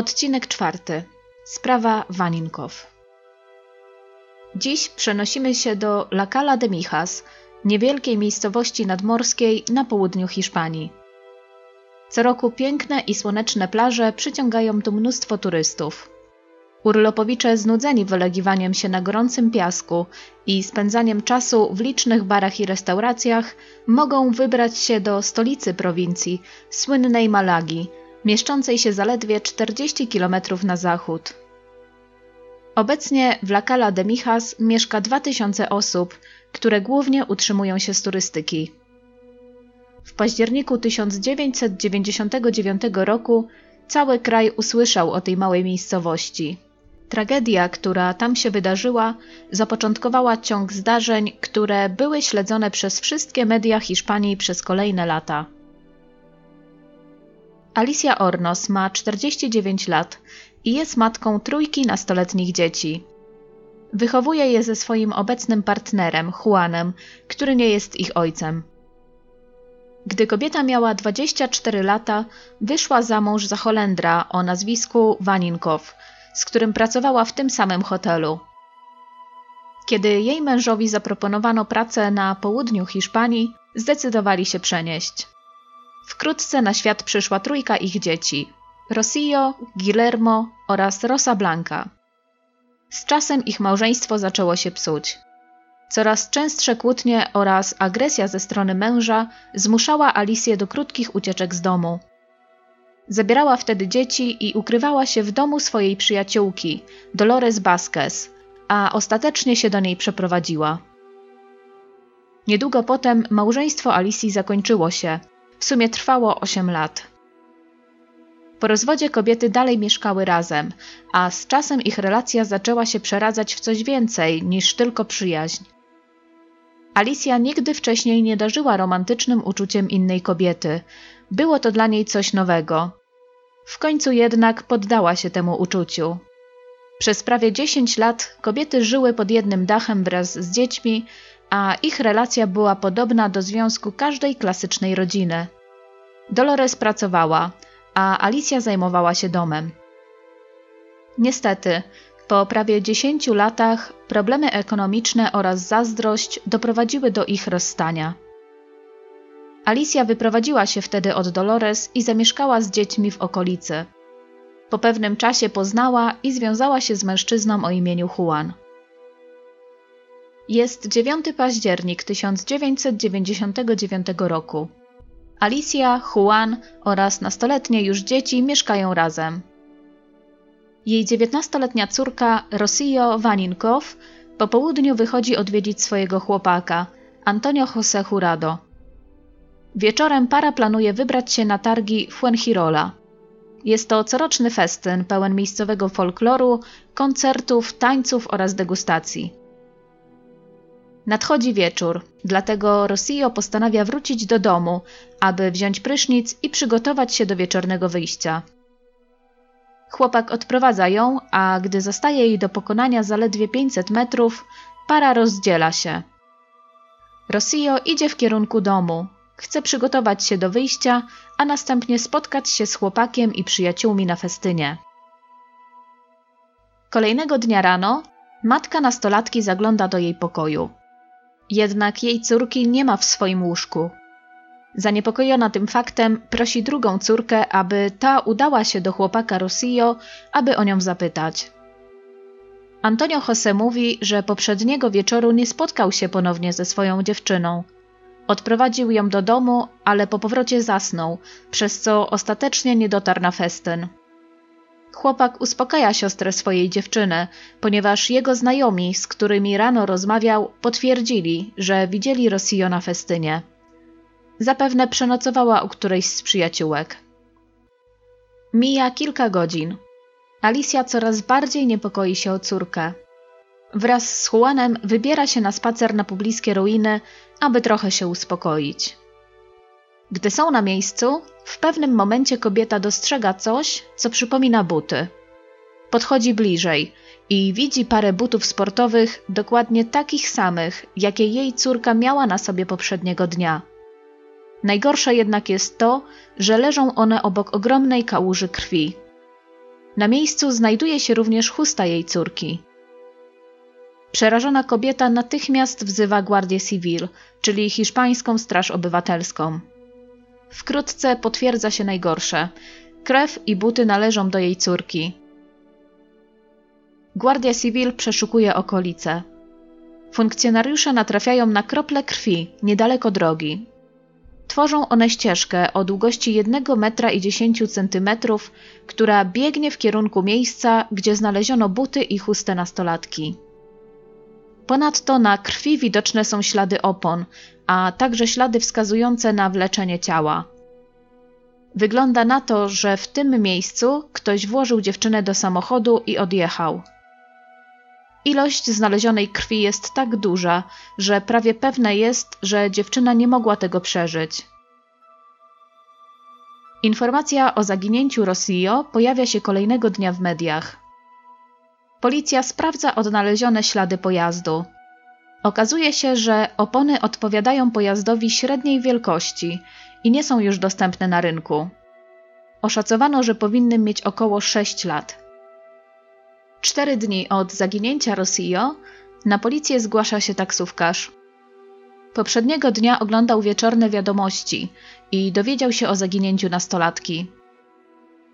Odcinek czwarty. Sprawa Waninkow. Dziś przenosimy się do La Cala de Mijas, niewielkiej miejscowości nadmorskiej na południu Hiszpanii. Co roku piękne i słoneczne plaże przyciągają tu mnóstwo turystów. Urlopowicze znudzeni wylegiwaniem się na gorącym piasku i spędzaniem czasu w licznych barach i restauracjach mogą wybrać się do stolicy prowincji, słynnej Malagi – mieszczącej się zaledwie 40 km na zachód. Obecnie w La Cala de Mijas mieszka 2000 osób, które głównie utrzymują się z turystyki. W październiku 1999 roku cały kraj usłyszał o tej małej miejscowości. Tragedia, która tam się wydarzyła, zapoczątkowała ciąg zdarzeń, które były śledzone przez wszystkie media Hiszpanii przez kolejne lata. Alicia Ornos ma 49 lat i jest matką trójki nastoletnich dzieci. Wychowuje je ze swoim obecnym partnerem, Juanem, który nie jest ich ojcem. Gdy kobieta miała 24 lata, wyszła za mąż za Holendra o nazwisku Waninkow, z którym pracowała w tym samym hotelu. Kiedy jej mężowi zaproponowano pracę na południu Hiszpanii, zdecydowali się przenieść. Wkrótce na świat przyszła trójka ich dzieci: Rosillo, Guillermo oraz Rosa Blanca. Z czasem ich małżeństwo zaczęło się psuć. Coraz częstsze kłótnie oraz agresja ze strony męża zmuszała Alicję do krótkich ucieczek z domu. Zabierała wtedy dzieci i ukrywała się w domu swojej przyjaciółki, Dolores Vasquez, a ostatecznie się do niej przeprowadziła. Niedługo potem małżeństwo Alicji zakończyło się, w sumie trwało 8 lat. Po rozwodzie kobiety dalej mieszkały razem, a z czasem ich relacja zaczęła się przeradzać w coś więcej niż tylko przyjaźń. Alicja nigdy wcześniej nie darzyła romantycznym uczuciem innej kobiety. Było to dla niej coś nowego. W końcu jednak poddała się temu uczuciu. Przez prawie 10 lat kobiety żyły pod jednym dachem wraz z dziećmi, a ich relacja była podobna do związku każdej klasycznej rodziny. Dolores pracowała, a Alicja zajmowała się domem. Niestety, po prawie 10 latach problemy ekonomiczne oraz zazdrość doprowadziły do ich rozstania. Alicja wyprowadziła się wtedy od Dolores i zamieszkała z dziećmi w okolicy. Po pewnym czasie poznała i związała się z mężczyzną o imieniu Juan. Jest 9 październik 1999 roku. Alicia, Juan oraz nastoletnie już dzieci mieszkają razem. Jej 19-letnia córka Rosillo Vaninkow po południu wychodzi odwiedzić swojego chłopaka, Antonio José Jurado. Wieczorem para planuje wybrać się na targi Fuengirola. Jest to coroczny festyn pełen miejscowego folkloru, koncertów, tańców oraz degustacji. Nadchodzi wieczór, dlatego Rosillo postanawia wrócić do domu, aby wziąć prysznic i przygotować się do wieczornego wyjścia. Chłopak odprowadza ją, a gdy zostaje jej do pokonania zaledwie 500 metrów, para rozdziela się. Rosillo idzie w kierunku domu, chce przygotować się do wyjścia, a następnie spotkać się z chłopakiem i przyjaciółmi na festynie. Kolejnego dnia rano matka nastolatki zagląda do jej pokoju. Jednak jej córki nie ma w swoim łóżku. Zaniepokojona tym faktem, prosi drugą córkę, aby ta udała się do chłopaka Rosillo, aby o nią zapytać. Antonio José mówi, że poprzedniego wieczoru nie spotkał się ponownie ze swoją dziewczyną. Odprowadził ją do domu, ale po powrocie zasnął, przez co ostatecznie nie dotarł na festyn. Chłopak uspokaja siostrę swojej dziewczyny, ponieważ jego znajomi, z którymi rano rozmawiał, potwierdzili, że widzieli Rosillo na festynie. Zapewne przenocowała u którejś z przyjaciółek. Mija kilka godzin. Alicja coraz bardziej niepokoi się o córkę. Wraz z Juanem wybiera się na spacer na pobliskie ruiny, aby trochę się uspokoić. Gdy są na miejscu, w pewnym momencie kobieta dostrzega coś, co przypomina buty. Podchodzi bliżej i widzi parę butów sportowych dokładnie takich samych, jakie jej córka miała na sobie poprzedniego dnia. Najgorsze jednak jest to, że leżą one obok ogromnej kałuży krwi. Na miejscu znajduje się również chusta jej córki. Przerażona kobieta natychmiast wzywa Guardię Civil, czyli hiszpańską straż obywatelską. Wkrótce potwierdza się najgorsze. Krew i buty należą do jej córki. Guardia Civil przeszukuje okolice. Funkcjonariusze natrafiają na krople krwi niedaleko drogi. Tworzą one ścieżkę o długości 1 metra i 10 centymetrów, która biegnie w kierunku miejsca, gdzie znaleziono buty i chustę nastolatki. Ponadto na krwi widoczne są ślady opon, a także ślady wskazujące na wleczenie ciała. Wygląda na to, że w tym miejscu ktoś włożył dziewczynę do samochodu i odjechał. Ilość znalezionej krwi jest tak duża, że prawie pewne jest, że dziewczyna nie mogła tego przeżyć. Informacja o zaginięciu Rossio pojawia się kolejnego dnia w mediach. Policja sprawdza odnalezione ślady pojazdu. Okazuje się, że opony odpowiadają pojazdowi średniej wielkości i nie są już dostępne na rynku. Oszacowano, że powinny mieć około 6 lat. Cztery dni od zaginięcia Rossio na policję zgłasza się taksówkarz. Poprzedniego dnia oglądał wieczorne wiadomości i dowiedział się o zaginięciu nastolatki.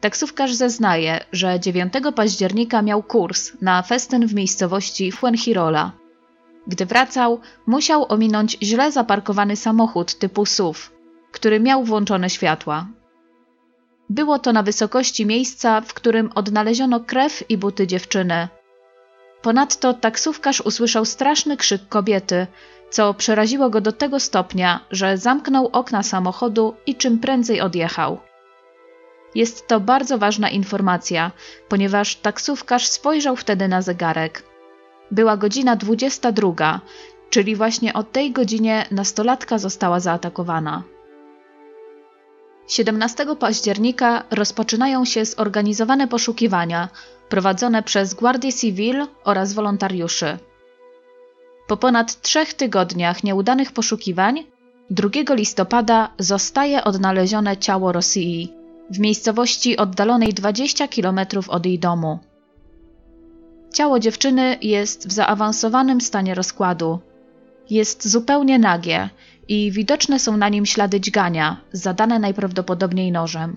Taksówkarz zeznaje, że 9 października miał kurs na festyn w miejscowości Fuengirola. Gdy wracał, musiał ominąć źle zaparkowany samochód typu SUV, który miał włączone światła. Było to na wysokości miejsca, w którym odnaleziono krew i buty dziewczyny. Ponadto taksówkarz usłyszał straszny krzyk kobiety, co przeraziło go do tego stopnia, że zamknął okna samochodu i czym prędzej odjechał. Jest to bardzo ważna informacja, ponieważ taksówkarz spojrzał wtedy na zegarek. Była godzina 22, czyli właśnie o tej godzinie nastolatka została zaatakowana. 17 października rozpoczynają się zorganizowane poszukiwania prowadzone przez Guardię Civil oraz wolontariuszy. Po ponad trzech tygodniach nieudanych poszukiwań 2 listopada zostaje odnalezione ciało Rosji w miejscowości oddalonej 20 km od jej domu. Ciało dziewczyny jest w zaawansowanym stanie rozkładu. Jest zupełnie nagie i widoczne są na nim ślady dźgania, zadane najprawdopodobniej nożem.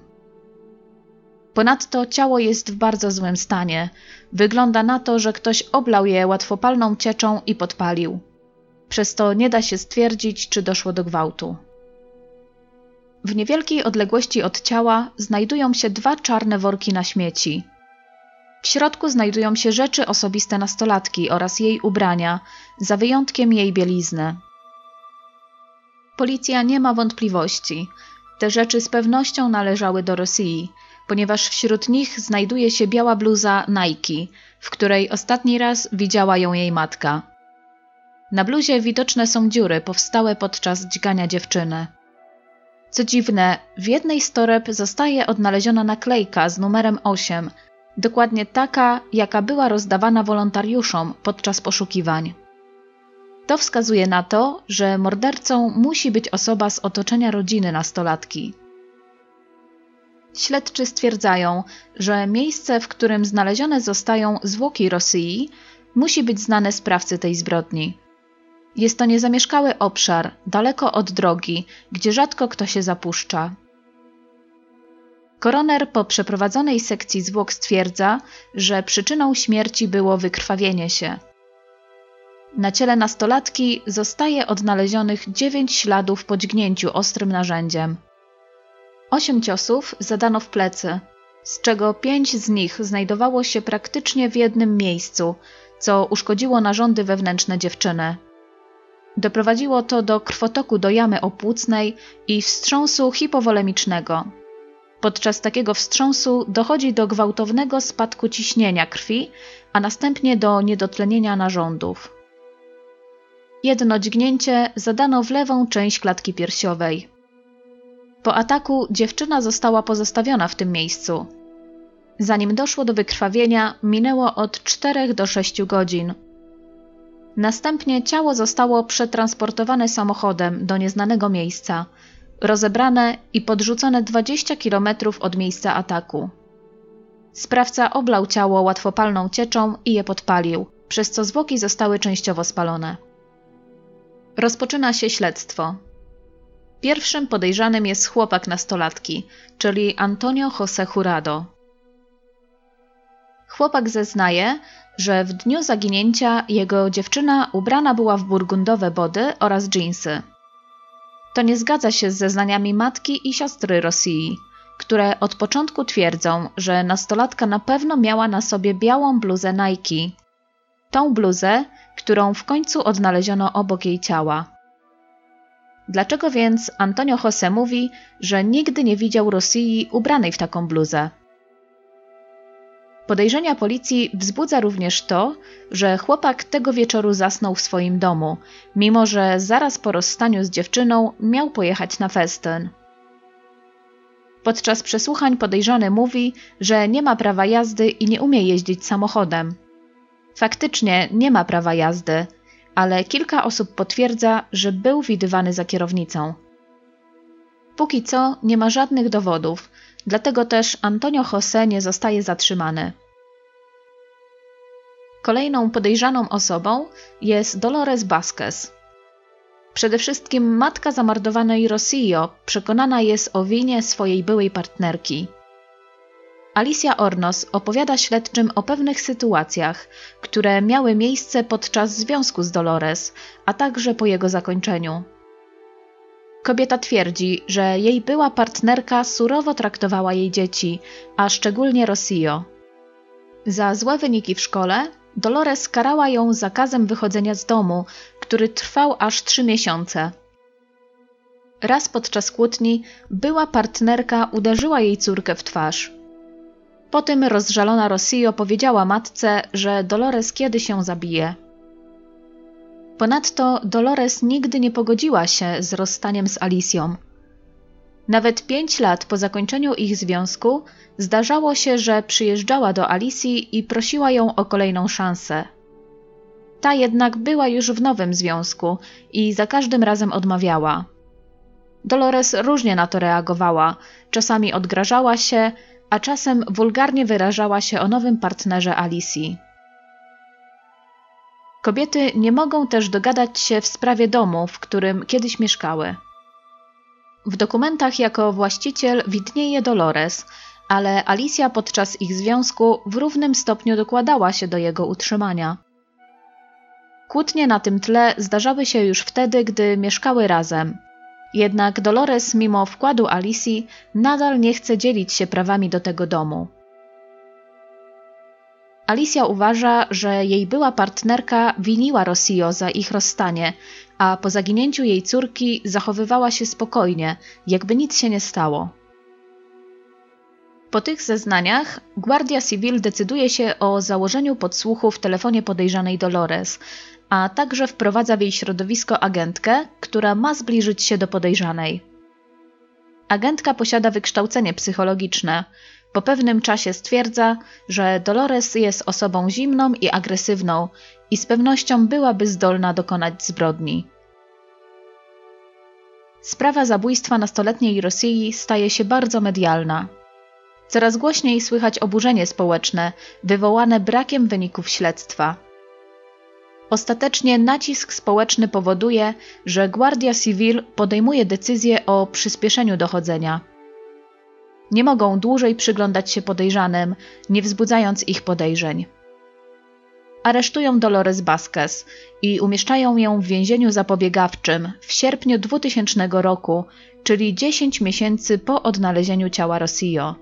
Ponadto ciało jest w bardzo złym stanie. Wygląda na to, że ktoś oblał je łatwopalną cieczą i podpalił. Przez to nie da się stwierdzić, czy doszło do gwałtu. W niewielkiej odległości od ciała znajdują się dwa czarne worki na śmieci. W środku znajdują się rzeczy osobiste nastolatki oraz jej ubrania, za wyjątkiem jej bielizny. Policja nie ma wątpliwości. Te rzeczy z pewnością należały do Rosji, ponieważ wśród nich znajduje się biała bluza Nike, w której ostatni raz widziała ją jej matka. Na bluzie widoczne są dziury powstałe podczas dźgania dziewczyny. Co dziwne, w jednej z toreb zostaje odnaleziona naklejka z numerem 8, dokładnie taka, jaka była rozdawana wolontariuszom podczas poszukiwań. To wskazuje na to, że mordercą musi być osoba z otoczenia rodziny nastolatki. Śledczy stwierdzają, że miejsce, w którym znalezione zostają zwłoki Rosji, musi być znane sprawcy tej zbrodni. Jest to niezamieszkały obszar, daleko od drogi, gdzie rzadko kto się zapuszcza. Koroner po przeprowadzonej sekcji zwłok stwierdza, że przyczyną śmierci było wykrwawienie się. Na ciele nastolatki zostaje odnalezionych dziewięć śladów po dźgnięciu ostrym narzędziem. Osiem ciosów zadano w plecy, z czego pięć z nich znajdowało się praktycznie w jednym miejscu, co uszkodziło narządy wewnętrzne dziewczyny. Doprowadziło to do krwotoku do jamy opłucnej i wstrząsu hipowolemicznego. Podczas takiego wstrząsu dochodzi do gwałtownego spadku ciśnienia krwi, a następnie do niedotlenienia narządów. Jedno dźgnięcie zadano w lewą część klatki piersiowej. Po ataku dziewczyna została pozostawiona w tym miejscu. Zanim doszło do wykrwawienia, minęło od 4 do 6 godzin. Następnie ciało zostało przetransportowane samochodem do nieznanego miejsca, rozebrane i podrzucone 20 km od miejsca ataku. Sprawca oblał ciało łatwopalną cieczą i je podpalił, przez co zwłoki zostały częściowo spalone. Rozpoczyna się śledztwo. Pierwszym podejrzanym jest chłopak nastolatki, czyli Antonio José Jurado. Chłopak zeznaje, że w dniu zaginięcia jego dziewczyna ubrana była w burgundowe body oraz dżinsy. To nie zgadza się z zeznaniami matki i siostry Rosji, które od początku twierdzą, że nastolatka na pewno miała na sobie białą bluzę Nike. Tą bluzę, którą w końcu odnaleziono obok jej ciała. Dlaczego więc Antonio Jose mówi, że nigdy nie widział Rosji ubranej w taką bluzę? Podejrzenia policji wzbudza również to, że chłopak tego wieczoru zasnął w swoim domu, mimo że zaraz po rozstaniu z dziewczyną miał pojechać na festyn. Podczas przesłuchań podejrzany mówi, że nie ma prawa jazdy i nie umie jeździć samochodem. Faktycznie nie ma prawa jazdy, ale kilka osób potwierdza, że był widywany za kierownicą. Póki co nie ma żadnych dowodów, dlatego też Antonio José nie zostaje zatrzymany. Kolejną podejrzaną osobą jest Dolores Vasquez. Przede wszystkim matka zamordowanej Rosillo przekonana jest o winie swojej byłej partnerki. Alicia Ornos opowiada śledczym o pewnych sytuacjach, które miały miejsce podczas związku z Dolores, a także po jego zakończeniu. Kobieta twierdzi, że jej była partnerka surowo traktowała jej dzieci, a szczególnie Rosillo. Za złe wyniki w szkole Dolores karała ją zakazem wychodzenia z domu, który trwał aż trzy miesiące. Raz podczas kłótni była partnerka uderzyła jej córkę w twarz. Po tym rozżalona Rosillo powiedziała matce, że Dolores kiedyś się zabije. Ponadto Dolores nigdy nie pogodziła się z rozstaniem z Alicją. Nawet pięć lat po zakończeniu ich związku zdarzało się, że przyjeżdżała do Alicji i prosiła ją o kolejną szansę. Ta jednak była już w nowym związku i za każdym razem odmawiała. Dolores różnie na to reagowała, czasami odgrażała się, a czasem wulgarnie wyrażała się o nowym partnerze Alicji. Kobiety nie mogą też dogadać się w sprawie domu, w którym kiedyś mieszkały. W dokumentach jako właściciel widnieje Dolores, ale Alicja podczas ich związku w równym stopniu dokładała się do jego utrzymania. Kłótnie na tym tle zdarzały się już wtedy, gdy mieszkały razem. Jednak Dolores, mimo wkładu Alicji, nadal nie chce dzielić się prawami do tego domu. Alicja uważa, że jej była partnerka winiła Rossio za ich rozstanie, a po zaginięciu jej córki zachowywała się spokojnie, jakby nic się nie stało. Po tych zeznaniach Guardia Civil decyduje się o założeniu podsłuchu w telefonie podejrzanej Dolores, a także wprowadza w jej środowisko agentkę, która ma zbliżyć się do podejrzanej. Agentka posiada wykształcenie psychologiczne. Po pewnym czasie stwierdza, że Dolores jest osobą zimną i agresywną i z pewnością byłaby zdolna dokonać zbrodni. Sprawa zabójstwa nastoletniej Rosji staje się bardzo medialna. Coraz głośniej słychać oburzenie społeczne wywołane brakiem wyników śledztwa. Ostatecznie nacisk społeczny powoduje, że Guardia Civil podejmuje decyzję o przyspieszeniu dochodzenia. Nie mogą dłużej przyglądać się podejrzanym, nie wzbudzając ich podejrzeń. Aresztują Dolores Vasquez i umieszczają ją w więzieniu zapobiegawczym w sierpniu 2000 roku, czyli 10 miesięcy po odnalezieniu ciała Rosillo.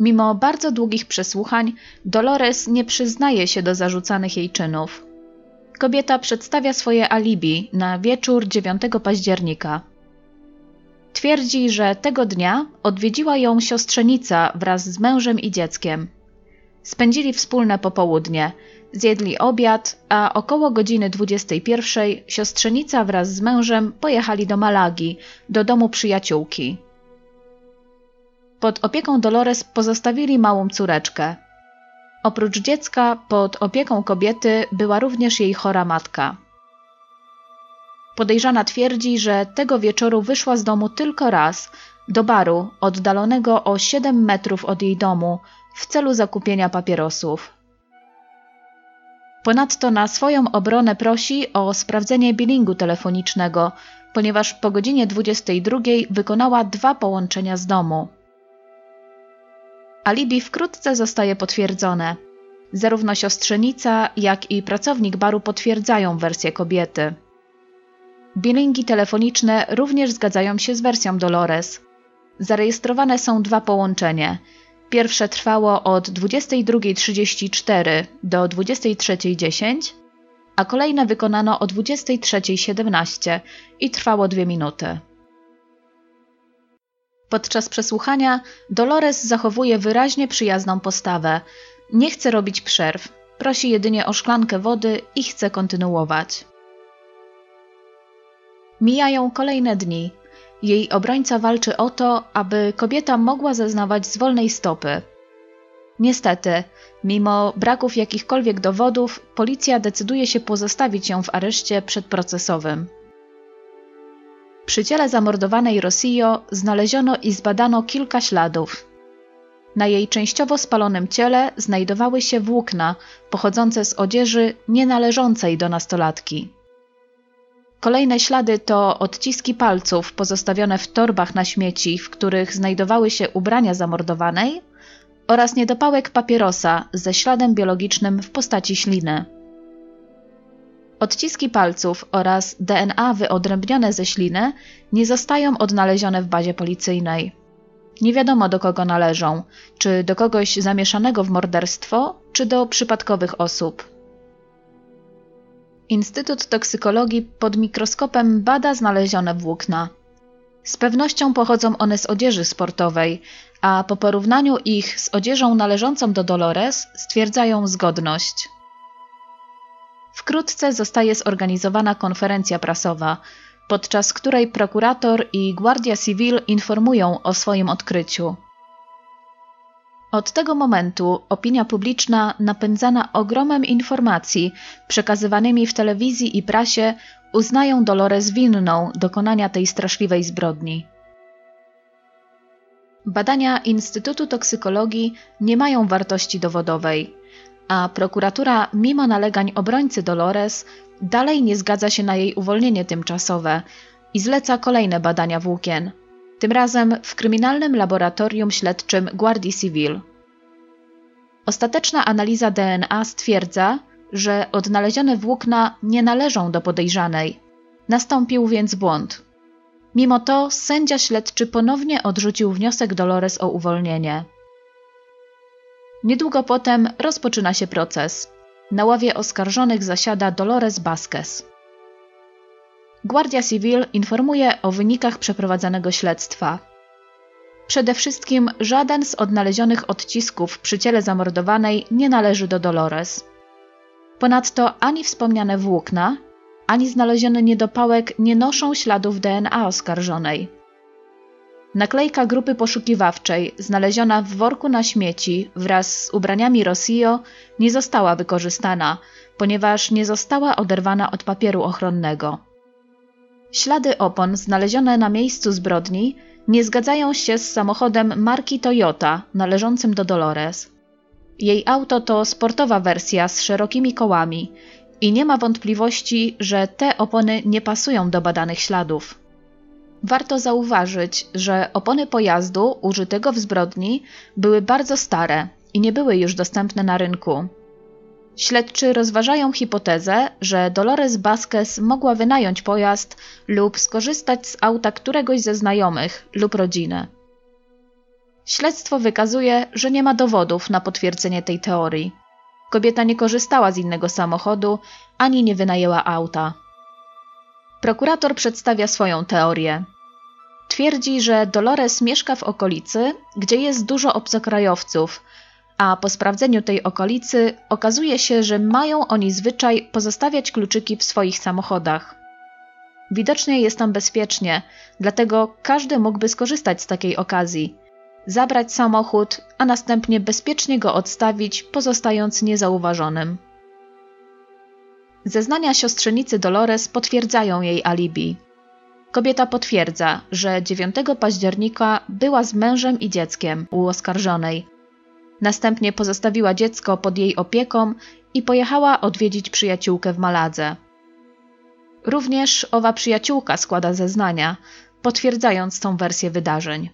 Mimo bardzo długich przesłuchań, Dolores nie przyznaje się do zarzucanych jej czynów. Kobieta przedstawia swoje alibi na wieczór 9 października. Twierdzi, że tego dnia odwiedziła ją siostrzenica wraz z mężem i dzieckiem. Spędzili wspólne popołudnie, zjedli obiad, a około godziny 21 siostrzenica wraz z mężem pojechali do Malagi, do domu przyjaciółki. Pod opieką Dolores pozostawili małą córeczkę. Oprócz dziecka, pod opieką kobiety była również jej chora matka. Podejrzana twierdzi, że tego wieczoru wyszła z domu tylko raz, do baru oddalonego o 7 metrów od jej domu w celu zakupienia papierosów. Ponadto na swoją obronę prosi o sprawdzenie billingu telefonicznego, ponieważ po godzinie 22 wykonała dwa połączenia z domu. Alibi wkrótce zostaje potwierdzone. Zarówno siostrzenica, jak i pracownik baru potwierdzają wersję kobiety. Billingi telefoniczne również zgadzają się z wersją Dolores. Zarejestrowane są dwa połączenia. Pierwsze trwało od 22.34 do 23.10, a kolejne wykonano o 23.17 i trwało dwie minuty. Podczas przesłuchania Dolores zachowuje wyraźnie przyjazną postawę. Nie chce robić przerw, prosi jedynie o szklankę wody i chce kontynuować. Mijają kolejne dni. Jej obrońca walczy o to, aby kobieta mogła zeznawać z wolnej stopy. Niestety, mimo braków jakichkolwiek dowodów, policja decyduje się pozostawić ją w areszcie przedprocesowym. Przy ciele zamordowanej Rosillo znaleziono i zbadano kilka śladów. Na jej częściowo spalonym ciele znajdowały się włókna pochodzące z odzieży nienależącej do nastolatki. Kolejne ślady to odciski palców pozostawione w torbach na śmieci, w których znajdowały się ubrania zamordowanej, oraz niedopałek papierosa ze śladem biologicznym w postaci śliny. Odciski palców oraz DNA wyodrębnione ze śliny nie zostają odnalezione w bazie policyjnej. Nie wiadomo do kogo należą, czy do kogoś zamieszanego w morderstwo, czy do przypadkowych osób. Instytut Toksykologii pod mikroskopem bada znalezione włókna. Z pewnością pochodzą one z odzieży sportowej, a po porównaniu ich z odzieżą należącą do Dolores stwierdzają zgodność. Wkrótce zostaje zorganizowana konferencja prasowa, podczas której prokurator i Guardia Civil informują o swoim odkryciu. Od tego momentu opinia publiczna, napędzana ogromem informacji przekazywanymi w telewizji i prasie, uznają Dolores winną dokonania tej straszliwej zbrodni. Badania Instytutu Toksykologii nie mają wartości dowodowej, a prokuratura, mimo nalegań obrońcy Dolores, dalej nie zgadza się na jej uwolnienie tymczasowe i zleca kolejne badania włókien, tym razem w kryminalnym laboratorium śledczym Guardii Civil. Ostateczna analiza DNA stwierdza, że odnalezione włókna nie należą do podejrzanej. Nastąpił więc błąd. Mimo to sędzia śledczy ponownie odrzucił wniosek Dolores o uwolnienie. Niedługo potem rozpoczyna się proces. Na ławie oskarżonych zasiada Dolores Vasquez. Guardia Civil informuje o wynikach przeprowadzonego śledztwa. Przede wszystkim żaden z odnalezionych odcisków przy ciele zamordowanej nie należy do Dolores. Ponadto ani wspomniane włókna, ani znaleziony niedopałek nie noszą śladów DNA oskarżonej. Naklejka grupy poszukiwawczej, znaleziona w worku na śmieci wraz z ubraniami Rossio, nie została wykorzystana, ponieważ nie została oderwana od papieru ochronnego. Ślady opon znalezione na miejscu zbrodni nie zgadzają się z samochodem marki Toyota należącym do Dolores. Jej auto to sportowa wersja z szerokimi kołami i nie ma wątpliwości, że te opony nie pasują do badanych śladów. Warto zauważyć, że opony pojazdu użytego w zbrodni były bardzo stare i nie były już dostępne na rynku. Śledczy rozważają hipotezę, że Dolores Vasquez mogła wynająć pojazd lub skorzystać z auta któregoś ze znajomych lub rodziny. Śledztwo wykazuje, że nie ma dowodów na potwierdzenie tej teorii. Kobieta nie korzystała z innego samochodu ani nie wynajęła auta. Prokurator przedstawia swoją teorię. Twierdzi, że Dolores mieszka w okolicy, gdzie jest dużo obcokrajowców, a po sprawdzeniu tej okolicy okazuje się, że mają oni zwyczaj pozostawiać kluczyki w swoich samochodach. Widocznie jest tam bezpiecznie, dlatego każdy mógłby skorzystać z takiej okazji. Zabrać samochód, a następnie bezpiecznie go odstawić, pozostając niezauważonym. Zeznania siostrzenicy Dolores potwierdzają jej alibi. Kobieta potwierdza, że 9 października była z mężem i dzieckiem u oskarżonej. Następnie pozostawiła dziecko pod jej opieką i pojechała odwiedzić przyjaciółkę w Maladze. Również owa przyjaciółka składa zeznania, potwierdzając tą wersję wydarzeń.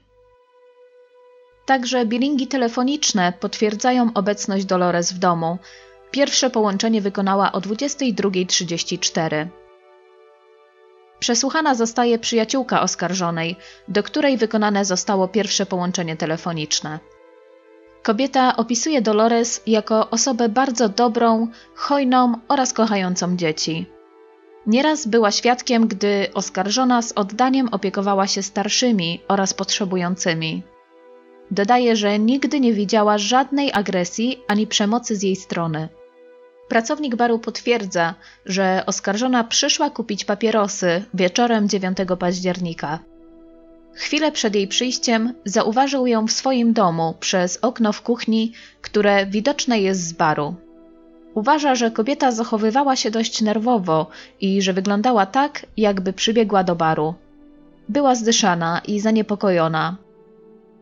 Także bilingi telefoniczne potwierdzają obecność Dolores w domu. Pierwsze połączenie wykonała o 22.34. Przesłuchana zostaje przyjaciółka oskarżonej, do której wykonane zostało pierwsze połączenie telefoniczne. Kobieta opisuje Dolores jako osobę bardzo dobrą, hojną oraz kochającą dzieci. Nieraz była świadkiem, gdy oskarżona z oddaniem opiekowała się starszymi oraz potrzebującymi. Dodaje, że nigdy nie widziała żadnej agresji ani przemocy z jej strony. Pracownik baru potwierdza, że oskarżona przyszła kupić papierosy wieczorem 9 października. Chwilę przed jej przyjściem zauważył ją w swoim domu przez okno w kuchni, które widoczne jest z baru. Uważa, że kobieta zachowywała się dość nerwowo i że wyglądała tak, jakby przybiegła do baru. Była zdyszana i zaniepokojona.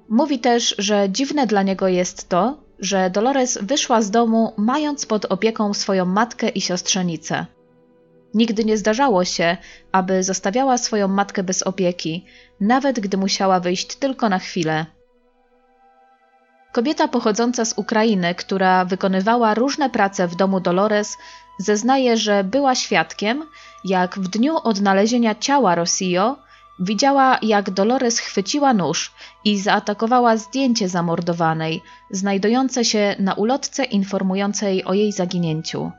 Mówi też, że dziwne dla niego jest to, że Dolores wyszła z domu mając pod opieką swoją matkę i siostrzenicę. Nigdy nie zdarzało się, aby zostawiała swoją matkę bez opieki, nawet gdy musiała wyjść tylko na chwilę. Kobieta pochodząca z Ukrainy, która wykonywała różne prace w domu Dolores, zeznaje, że była świadkiem, jak w dniu odnalezienia ciała Rossio widziała, jak Dolores chwyciła nóż i zaatakowała zdjęcie zamordowanej, znajdujące się na ulotce informującej o jej zaginięciu.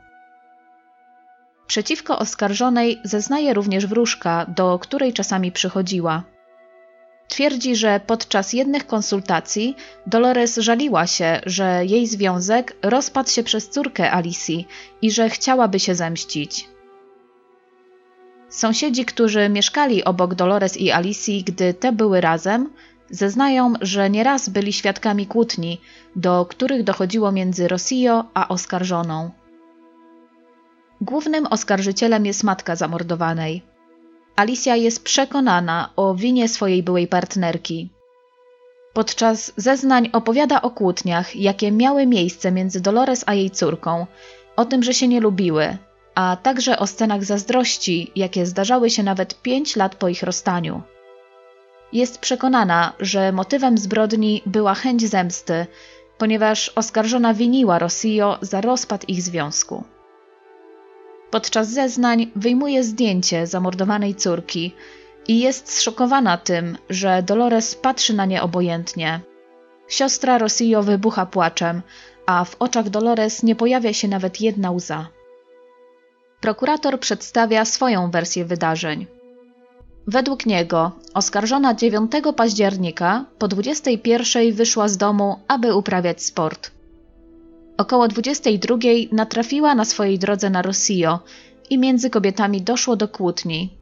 Przeciwko oskarżonej zeznaje również wróżka, do której czasami przychodziła. Twierdzi, że podczas jednych konsultacji Dolores żaliła się, że jej związek rozpadł się przez córkę Alicji i że chciałaby się zemścić. Sąsiedzi, którzy mieszkali obok Dolores i Alicji, gdy te były razem, zeznają, że nieraz byli świadkami kłótni, do których dochodziło między Rossio a oskarżoną. Głównym oskarżycielem jest matka zamordowanej. Alicja jest przekonana o winie swojej byłej partnerki. Podczas zeznań opowiada o kłótniach, jakie miały miejsce między Dolores a jej córką, o tym, że się nie lubiły, a także o scenach zazdrości, jakie zdarzały się nawet pięć lat po ich rozstaniu. Jest przekonana, że motywem zbrodni była chęć zemsty, ponieważ oskarżona winiła Rossio za rozpad ich związku. Podczas zeznań wyjmuje zdjęcie zamordowanej córki i jest zszokowana tym, że Dolores patrzy na nie obojętnie. Siostra Rossio wybucha płaczem, a w oczach Dolores nie pojawia się nawet jedna łza. Prokurator przedstawia swoją wersję wydarzeń. Według niego oskarżona 9 października po 21 wyszła z domu, aby uprawiać sport. Około 22 natrafiła na swojej drodze na Rossio i między kobietami doszło do kłótni.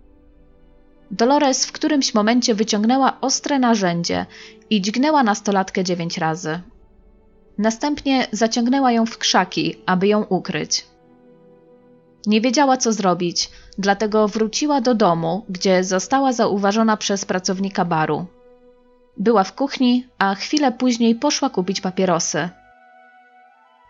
Dolores w którymś momencie wyciągnęła ostre narzędzie i dźgnęła nastolatkę dziewięć razy. Następnie zaciągnęła ją w krzaki, aby ją ukryć. Nie wiedziała, co zrobić, dlatego wróciła do domu, gdzie została zauważona przez pracownika baru. Była w kuchni, a chwilę później poszła kupić papierosy.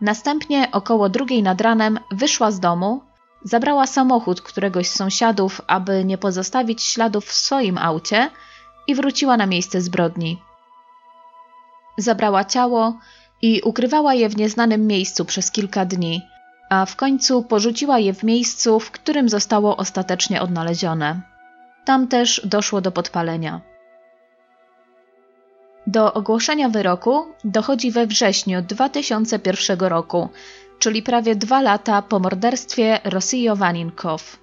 Następnie około drugiej nad ranem wyszła z domu, zabrała samochód któregoś z sąsiadów, aby nie pozostawić śladów w swoim aucie i wróciła na miejsce zbrodni. Zabrała ciało i ukrywała je w nieznanym miejscu przez kilka dni, a w końcu porzuciła je w miejscu, w którym zostało ostatecznie odnalezione. Tam też doszło do podpalenia. Do ogłoszenia wyroku dochodzi we wrześniu 2001 roku, czyli prawie dwa lata po morderstwie Rossio Vaninkow.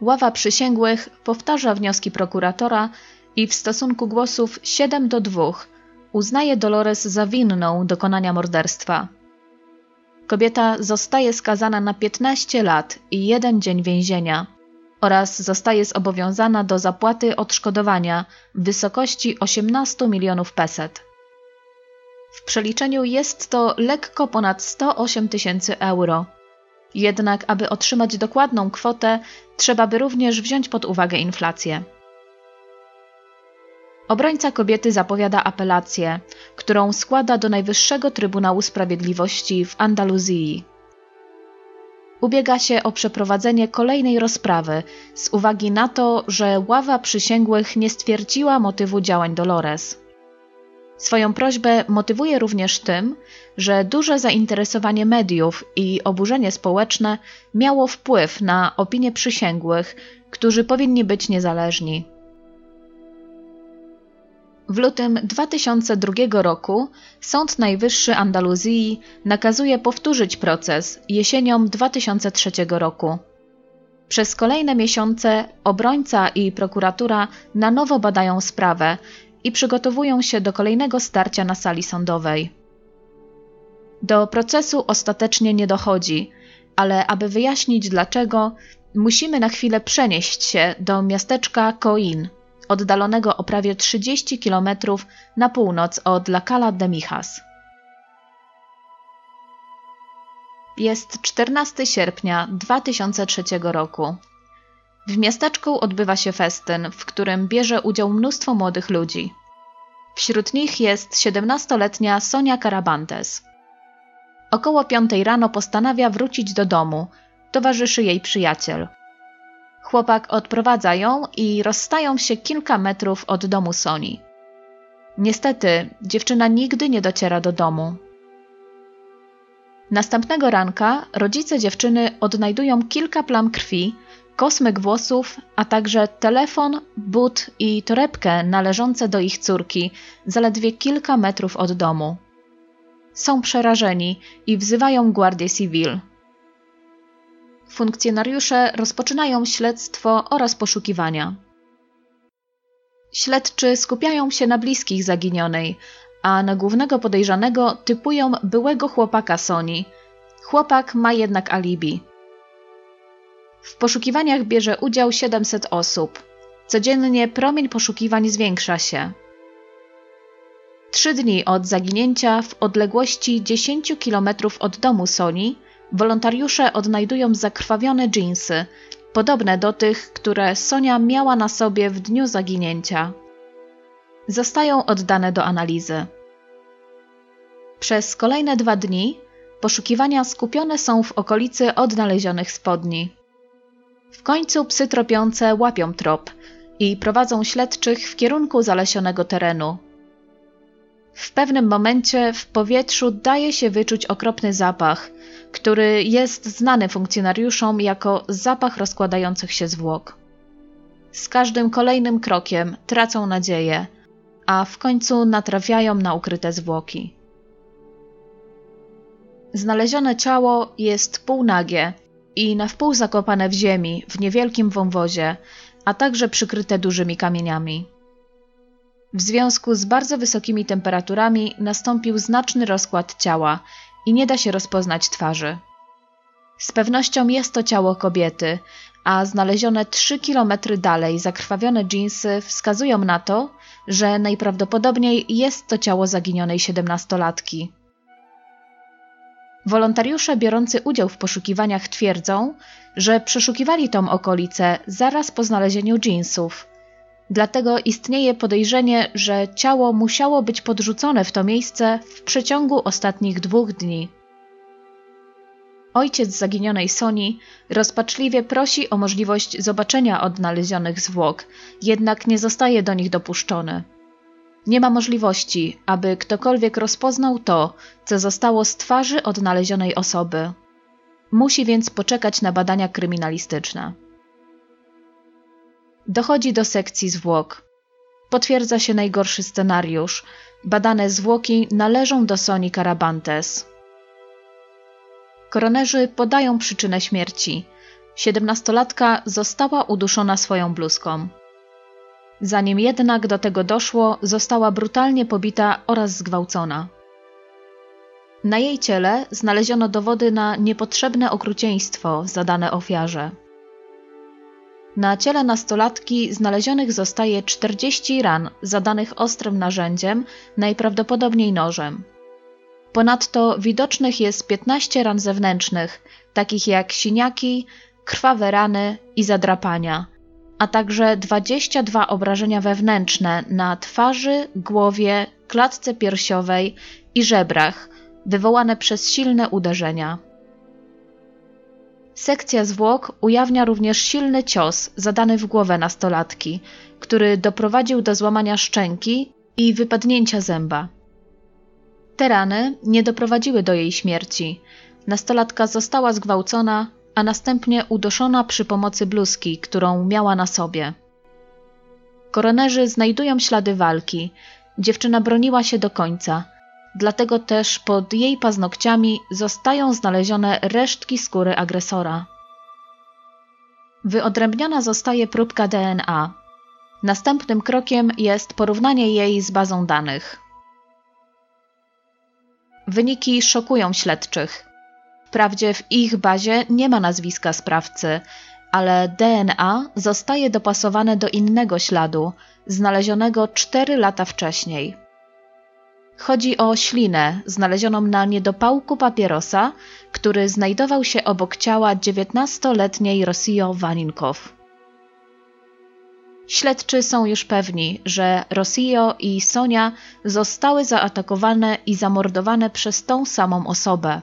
Ława przysięgłych powtarza wnioski prokuratora i w stosunku głosów 7 do 2 uznaje Dolores za winną dokonania morderstwa. Kobieta zostaje skazana na 15 lat i jeden dzień więzienia oraz zostaje zobowiązana do zapłaty odszkodowania w wysokości 18 milionów peset. W przeliczeniu jest to lekko ponad 108 tysięcy euro. Jednak, aby otrzymać dokładną kwotę, trzeba by również wziąć pod uwagę inflację. Obrońca kobiety zapowiada apelację, którą składa do Najwyższego Trybunału Sprawiedliwości w Andaluzji. Ubiega się o przeprowadzenie kolejnej rozprawy z uwagi na to, że ława przysięgłych nie stwierdziła motywu działań Dolores. Swoją prośbę motywuje również tym, że duże zainteresowanie mediów i oburzenie społeczne miało wpływ na opinie przysięgłych, którzy powinni być niezależni. W lutym 2002 roku Sąd Najwyższy Andaluzji nakazuje powtórzyć proces jesienią 2003 roku. Przez kolejne miesiące obrońca i prokuratura na nowo badają sprawę i przygotowują się do kolejnego starcia na sali sądowej. Do procesu ostatecznie nie dochodzi, ale aby wyjaśnić dlaczego, musimy na chwilę przenieść się do miasteczka Coin, oddalonego o prawie 30 km na północ od La Cala de Mijas. Jest 14 sierpnia 2003 roku. W miasteczku odbywa się festyn, w którym bierze udział mnóstwo młodych ludzi. Wśród nich jest 17-letnia Sonia Carabantes. Około piątej rano postanawia wrócić do domu. Towarzyszy jej przyjaciel. Chłopak odprowadza ją i rozstają się kilka metrów od domu Soni. Niestety, dziewczyna nigdy nie dociera do domu. Następnego ranka rodzice dziewczyny odnajdują kilka plam krwi, kosmyk włosów, a także telefon, but i torebkę należące do ich córki, zaledwie kilka metrów od domu. Są przerażeni i wzywają Guardię Civil. Funkcjonariusze rozpoczynają śledztwo oraz poszukiwania. Śledczy skupiają się na bliskich zaginionej, a na głównego podejrzanego typują byłego chłopaka Soni. Chłopak ma jednak alibi. W poszukiwaniach bierze udział 700 osób. Codziennie promień poszukiwań zwiększa się. Trzy dni od zaginięcia w odległości 10 km od domu Soni wolontariusze odnajdują zakrwawione dżinsy, podobne do tych, które Sonia miała na sobie w dniu zaginięcia. Zostają oddane do analizy. Przez kolejne dwa dni poszukiwania skupione są w okolicy odnalezionych spodni. W końcu psy tropiące łapią trop i prowadzą śledczych w kierunku zalesionego terenu. W pewnym momencie w powietrzu daje się wyczuć okropny zapach, który jest znany funkcjonariuszom jako zapach rozkładających się zwłok. Z każdym kolejnym krokiem tracą nadzieję, a w końcu natrafiają na ukryte zwłoki. Znalezione ciało jest półnagie i na wpół zakopane w ziemi w niewielkim wąwozie, a także przykryte dużymi kamieniami. W związku z bardzo wysokimi temperaturami nastąpił znaczny rozkład ciała i nie da się rozpoznać twarzy. Z pewnością jest to ciało kobiety, a znalezione 3 kilometry dalej zakrwawione dżinsy wskazują na to, że najprawdopodobniej jest to ciało zaginionej siedemnastolatki. Wolontariusze biorący udział w poszukiwaniach twierdzą, że przeszukiwali tą okolicę zaraz po znalezieniu dżinsów. Dlatego istnieje podejrzenie, że ciało musiało być podrzucone w to miejsce w przeciągu ostatnich dwóch dni. Ojciec zaginionej Soni rozpaczliwie prosi o możliwość zobaczenia odnalezionych zwłok, jednak nie zostaje do nich dopuszczony. Nie ma możliwości, aby ktokolwiek rozpoznał to, co zostało z twarzy odnalezionej osoby. Musi więc poczekać na badania kryminalistyczne. Dochodzi do sekcji zwłok. Potwierdza się najgorszy scenariusz. Badane zwłoki należą do Soni Carabantes. Koronerzy podają przyczynę śmierci. Siedemnastolatka została uduszona swoją bluzką. Zanim jednak do tego doszło, została brutalnie pobita oraz zgwałcona. Na jej ciele znaleziono dowody na niepotrzebne okrucieństwo zadane ofiarze. Na ciele nastolatki znalezionych zostaje 40 ran zadanych ostrym narzędziem, najprawdopodobniej nożem. Ponadto widocznych jest 15 ran zewnętrznych, takich jak siniaki, krwawe rany i zadrapania, a także 22 obrażenia wewnętrzne na twarzy, głowie, klatce piersiowej i żebrach, wywołane przez silne uderzenia. Sekcja zwłok ujawnia również silny cios zadany w głowę nastolatki, który doprowadził do złamania szczęki i wypadnięcia zęba. Te rany nie doprowadziły do jej śmierci. Nastolatka została zgwałcona, a następnie uduszona przy pomocy bluzki, którą miała na sobie. Koronerzy znajdują ślady walki. Dziewczyna broniła się do końca, dlatego też pod jej paznokciami zostają znalezione resztki skóry agresora. Wyodrębniona zostaje próbka DNA. Następnym krokiem jest porównanie jej z bazą danych. Wyniki szokują śledczych. Wprawdzie w ich bazie nie ma nazwiska sprawcy, ale DNA zostaje dopasowane do innego śladu, znalezionego 4 lata wcześniej. Chodzi o ślinę znalezioną na niedopałku papierosa, który znajdował się obok ciała 19-letniej Rosio Waninkow. Śledczy są już pewni, że Rosio i Sonia zostały zaatakowane i zamordowane przez tą samą osobę.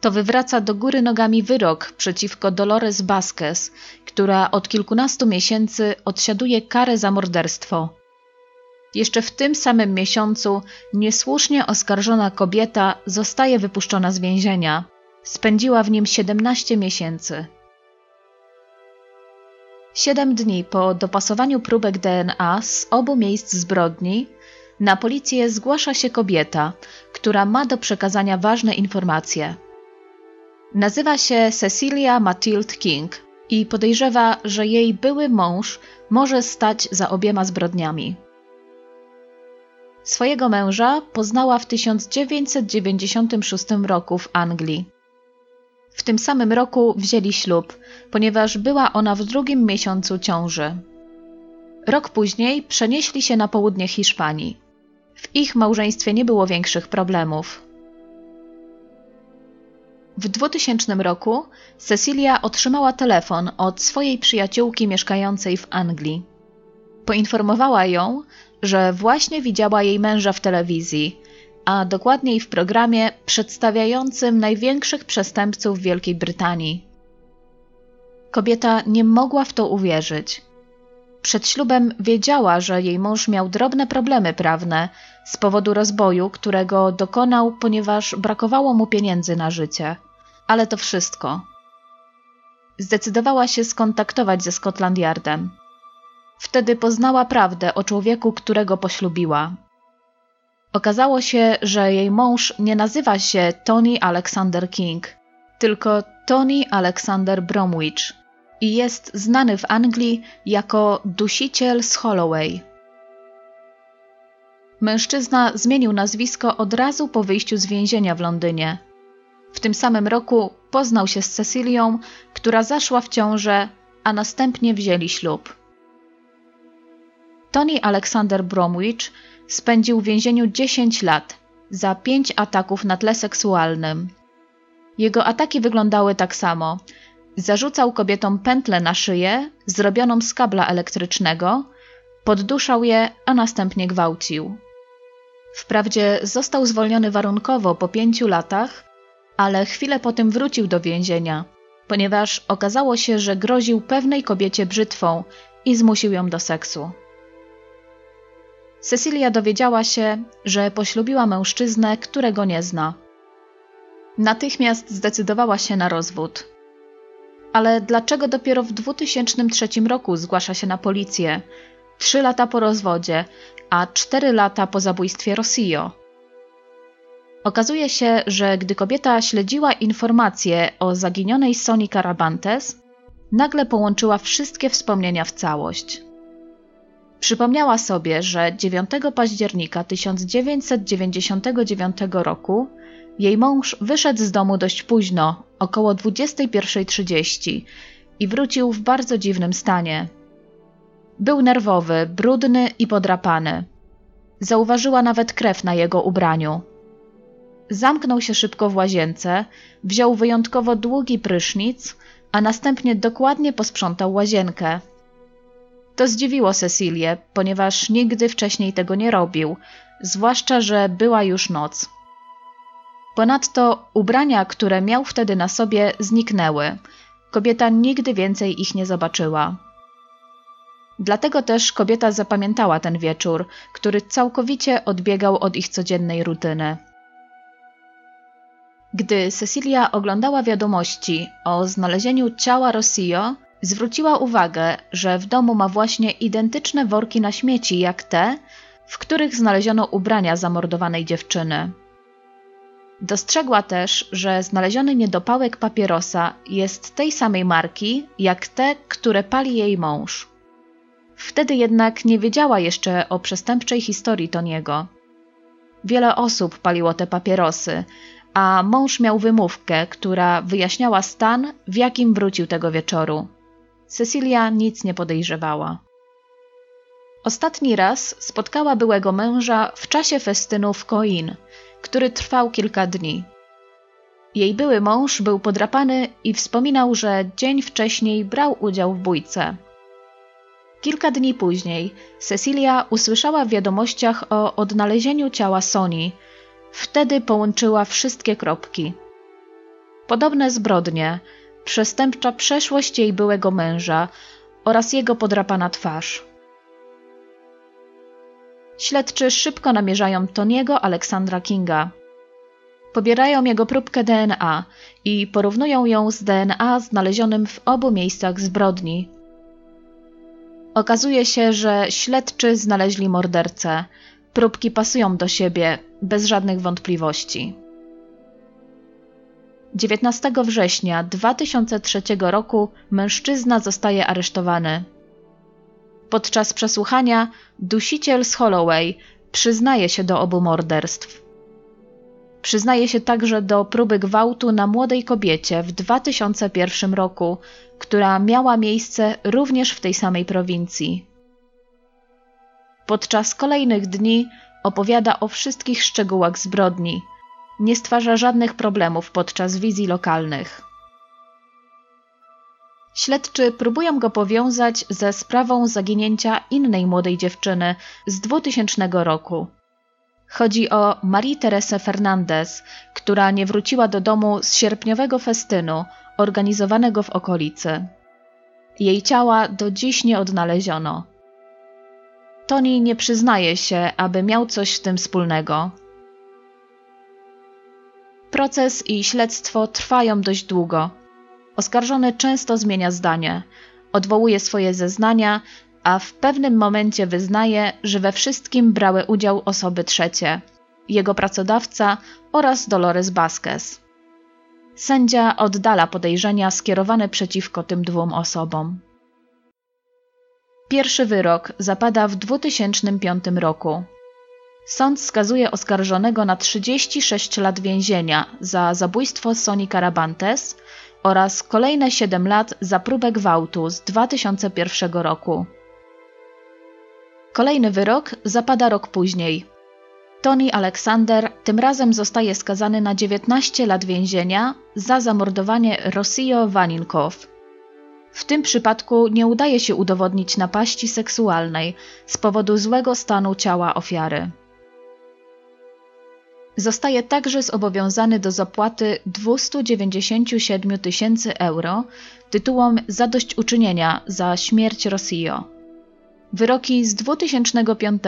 To wywraca do góry nogami wyrok przeciwko Dolores Vasquez, która od kilkunastu miesięcy odsiaduje karę za morderstwo. Jeszcze w tym samym miesiącu niesłusznie oskarżona kobieta zostaje wypuszczona z więzienia. Spędziła w nim 17 miesięcy. Siedem dni po dopasowaniu próbek DNA z obu miejsc zbrodni, na policję zgłasza się kobieta, która ma do przekazania ważne informacje. Nazywa się Cecilia Mathilde King i podejrzewa, że jej były mąż może stać za obiema zbrodniami. Swojego męża poznała w 1996 roku w Anglii. W tym samym roku wzięli ślub, ponieważ była ona w drugim miesiącu ciąży. Rok później przenieśli się na południe Hiszpanii. W ich małżeństwie nie było większych problemów. W 2000 roku Cecilia otrzymała telefon od swojej przyjaciółki mieszkającej w Anglii. Poinformowała ją, że właśnie widziała jej męża w telewizji, a dokładniej w programie przedstawiającym największych przestępców Wielkiej Brytanii. Kobieta nie mogła w to uwierzyć. Przed ślubem wiedziała, że jej mąż miał drobne problemy prawne z powodu rozboju, którego dokonał, ponieważ brakowało mu pieniędzy na życie. Ale to wszystko. Zdecydowała się skontaktować ze Scotland Yardem. Wtedy poznała prawdę o człowieku, którego poślubiła. Okazało się, że jej mąż nie nazywa się Tony Alexander King, tylko Tony Alexander Bromwich i jest znany w Anglii jako dusiciel z Holloway. Mężczyzna zmienił nazwisko od razu po wyjściu z więzienia w Londynie. W tym samym roku poznał się z Cecilią, która zaszła w ciążę, a następnie wzięli ślub. Tony Alexander Bromwich spędził w więzieniu 10 lat za pięć ataków na tle seksualnym. Jego ataki wyglądały tak samo. Zarzucał kobietom pętlę na szyję, zrobioną z kabla elektrycznego, podduszał je, a następnie gwałcił. Wprawdzie został zwolniony warunkowo po pięciu latach, ale chwilę po tym wrócił do więzienia, ponieważ okazało się, że groził pewnej kobiecie brzytwą i zmusił ją do seksu. Cecilia dowiedziała się, że poślubiła mężczyznę, którego nie zna. Natychmiast zdecydowała się na rozwód. Ale dlaczego dopiero w 2003 roku zgłasza się na policję? Trzy lata po rozwodzie, a cztery lata po zabójstwie Rossio. Okazuje się, że gdy kobieta śledziła informacje o zaginionej Soni Carabantes, nagle połączyła wszystkie wspomnienia w całość. Przypomniała sobie, że 9 października 1999 roku jej mąż wyszedł z domu dość późno, około 21.30 i wrócił w bardzo dziwnym stanie. Był nerwowy, brudny i podrapany. Zauważyła nawet krew na jego ubraniu. zamknął się szybko w łazience, wziął wyjątkowo długi prysznic, a następnie dokładnie posprzątał łazienkę. To zdziwiło Cecilię, ponieważ nigdy wcześniej tego nie robił, zwłaszcza, że była już noc. Ponadto ubrania, które miał wtedy na sobie, zniknęły. Kobieta nigdy więcej ich nie zobaczyła. Dlatego też kobieta zapamiętała ten wieczór, który całkowicie odbiegał od ich codziennej rutyny. Gdy Cecilia oglądała wiadomości o znalezieniu ciała Rossio, zwróciła uwagę, że w domu ma właśnie identyczne worki na śmieci jak te, w których znaleziono ubrania zamordowanej dziewczyny. Dostrzegła też, że znaleziony niedopałek papierosa jest tej samej marki jak te, które pali jej mąż. Wtedy jednak nie wiedziała jeszcze o przestępczej historii Toniego. Wiele osób paliło te papierosy, a mąż miał wymówkę, która wyjaśniała stan, w jakim wrócił tego wieczoru. Cecilia nic nie podejrzewała. Ostatni raz spotkała byłego męża w czasie festynu w Coin, który trwał kilka dni. Jej były mąż był podrapany i wspominał, że dzień wcześniej brał udział w bójce. Kilka dni później Cecilia usłyszała w wiadomościach o odnalezieniu ciała Soni. Wtedy połączyła wszystkie kropki. Podobne zbrodnie, przestępcza przeszłość jej byłego męża oraz jego podrapana twarz. Śledczy szybko namierzają Toniego Aleksandra Kinga. Pobierają jego próbkę DNA i porównują ją z DNA znalezionym w obu miejscach zbrodni. Okazuje się, że śledczy znaleźli mordercę. Próbki pasują do siebie, bez żadnych wątpliwości. 19 września 2003 roku mężczyzna zostaje aresztowany. Podczas przesłuchania dusiciel z Holloway przyznaje się do obu morderstw. Przyznaje się także do próby gwałtu na młodej kobiecie w 2001 roku, która miała miejsce również w tej samej prowincji. Podczas kolejnych dni opowiada o wszystkich szczegółach zbrodni. Nie stwarza żadnych problemów podczas wizji lokalnych. Śledczy próbują go powiązać ze sprawą zaginięcia innej młodej dziewczyny z 2000 roku. Chodzi o Marie Teresę Fernandez, która nie wróciła do domu z sierpniowego festynu organizowanego w okolicy. Jej ciała do dziś nie odnaleziono. Tony nie przyznaje się, aby miał coś z tym wspólnego. Proces i śledztwo trwają dość długo. Oskarżony często zmienia zdanie, odwołuje swoje zeznania, a w pewnym momencie wyznaje, że we wszystkim brały udział osoby trzecie jego pracodawca oraz Dolores Vasquez. Sędzia oddala podejrzenia skierowane przeciwko tym dwóm osobom. Pierwszy wyrok zapada w 2005 roku. Sąd skazuje oskarżonego na 36 lat więzienia za zabójstwo Soni Carabantes oraz kolejne 7 lat za próbę gwałtu z 2001 roku. Kolejny wyrok zapada rok później. Tony Alexander tym razem zostaje skazany na 19 lat więzienia za zamordowanie Rossio Vaninkow. W tym przypadku nie udaje się udowodnić napaści seksualnej z powodu złego stanu ciała ofiary. Zostaje także zobowiązany do zapłaty 297 tysięcy euro tytułem zadośćuczynienia za śmierć Rossio. Wyroki z 2005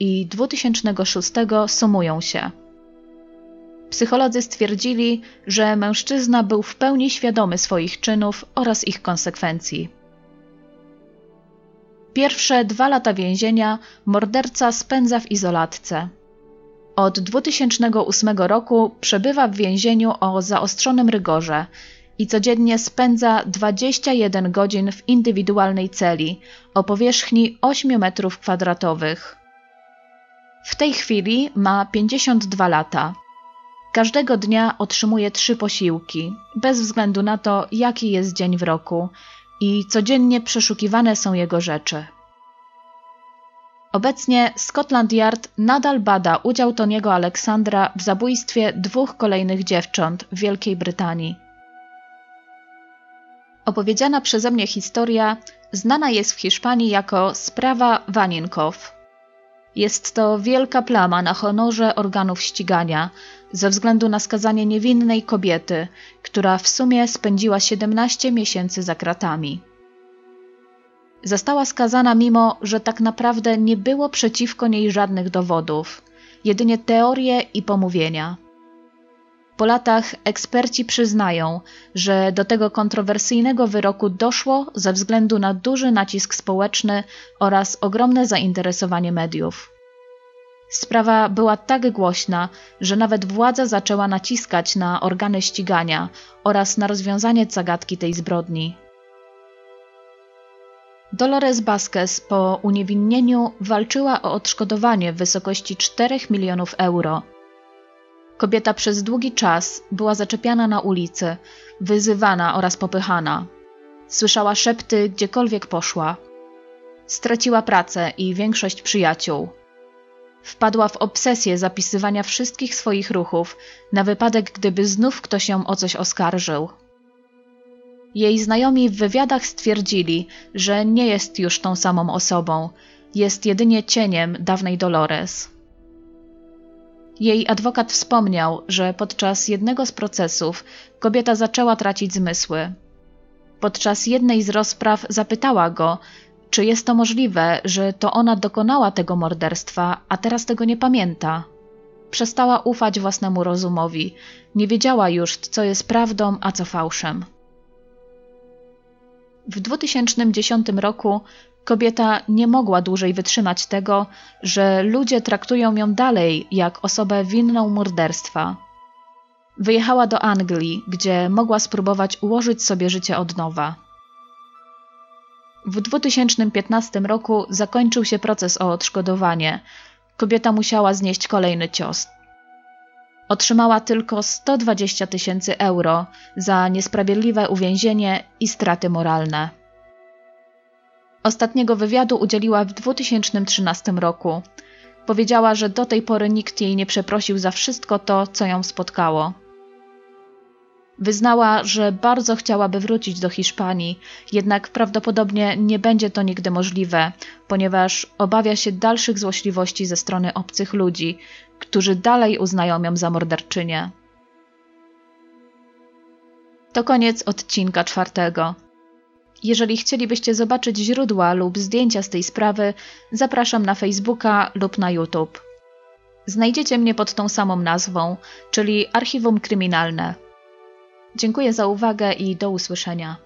i 2006 sumują się. Psycholodzy stwierdzili, że mężczyzna był w pełni świadomy swoich czynów oraz ich konsekwencji. Pierwsze dwa lata więzienia morderca spędza w izolatce. Od 2008 roku przebywa w więzieniu o zaostrzonym rygorze i codziennie spędza 21 godzin w indywidualnej celi o powierzchni 8 metrów kwadratowych. W tej chwili ma 52 lata. Każdego dnia otrzymuje trzy posiłki, bez względu na to, jaki jest dzień w roku, i codziennie przeszukiwane są jego rzeczy. Obecnie Scotland Yard nadal bada udział Toniego Aleksandra w zabójstwie dwóch kolejnych dziewcząt w Wielkiej Brytanii. Opowiedziana przeze mnie historia znana jest w Hiszpanii jako sprawa Waninkow. Jest to wielka plama na honorze organów ścigania ze względu na skazanie niewinnej kobiety, która w sumie spędziła 17 miesięcy za kratami. Została skazana mimo, że tak naprawdę nie było przeciwko niej żadnych dowodów, jedynie teorie i pomówienia. Po latach eksperci przyznają, że do tego kontrowersyjnego wyroku doszło ze względu na duży nacisk społeczny oraz ogromne zainteresowanie mediów. Sprawa była tak głośna, że nawet władza zaczęła naciskać na organy ścigania oraz na rozwiązanie zagadki tej zbrodni. Dolores Vasquez po uniewinnieniu walczyła o odszkodowanie w wysokości 4 milionów euro. Kobieta przez długi czas była zaczepiana na ulicy, wyzywana oraz popychana. Słyszała szepty gdziekolwiek poszła. Straciła pracę i większość przyjaciół. Wpadła w obsesję zapisywania wszystkich swoich ruchów, na wypadek gdyby znów ktoś ją o coś oskarżył. Jej znajomi w wywiadach stwierdzili, że nie jest już tą samą osobą, jest jedynie cieniem dawnej Dolores. Jej adwokat wspomniał, że podczas jednego z procesów kobieta zaczęła tracić zmysły. Podczas jednej z rozpraw zapytała go, czy jest to możliwe, że to ona dokonała tego morderstwa, a teraz tego nie pamięta. Przestała ufać własnemu rozumowi, nie wiedziała już, co jest prawdą, a co fałszem. W 2010 roku kobieta nie mogła dłużej wytrzymać tego, że ludzie traktują ją dalej jak osobę winną morderstwa. Wyjechała do Anglii, gdzie mogła spróbować ułożyć sobie życie od nowa. W 2015 roku zakończył się proces o odszkodowanie. Kobieta musiała znieść kolejny cios. Otrzymała tylko 120 tysięcy euro za niesprawiedliwe uwięzienie i straty moralne. Ostatniego wywiadu udzieliła w 2013 roku. Powiedziała, że do tej pory nikt jej nie przeprosił za wszystko to, co ją spotkało. Wyznała, że bardzo chciałaby wrócić do Hiszpanii, jednak prawdopodobnie nie będzie to nigdy możliwe, ponieważ obawia się dalszych złośliwości ze strony obcych ludzi, którzy dalej uznają ją za morderczynię. To koniec odcinka czwartego. Jeżeli chcielibyście zobaczyć źródła lub zdjęcia z tej sprawy, zapraszam na Facebooka lub na YouTube. Znajdziecie mnie pod tą samą nazwą, czyli Archiwum Kryminalne. Dziękuję za uwagę i do usłyszenia.